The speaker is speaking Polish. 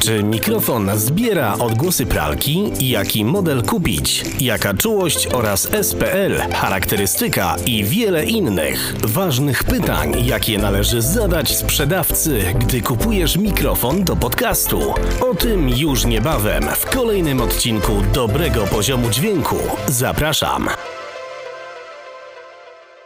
Czy mikrofon zbiera odgłosy pralki? Jaki model kupić? Jaka czułość oraz SPL, charakterystyka i wiele innych ważnych pytań, jakie należy zadać sprzedawcy, gdy kupujesz mikrofon do podcastu. O tym już niebawem w kolejnym odcinku dobrego poziomu dźwięku. Zapraszam.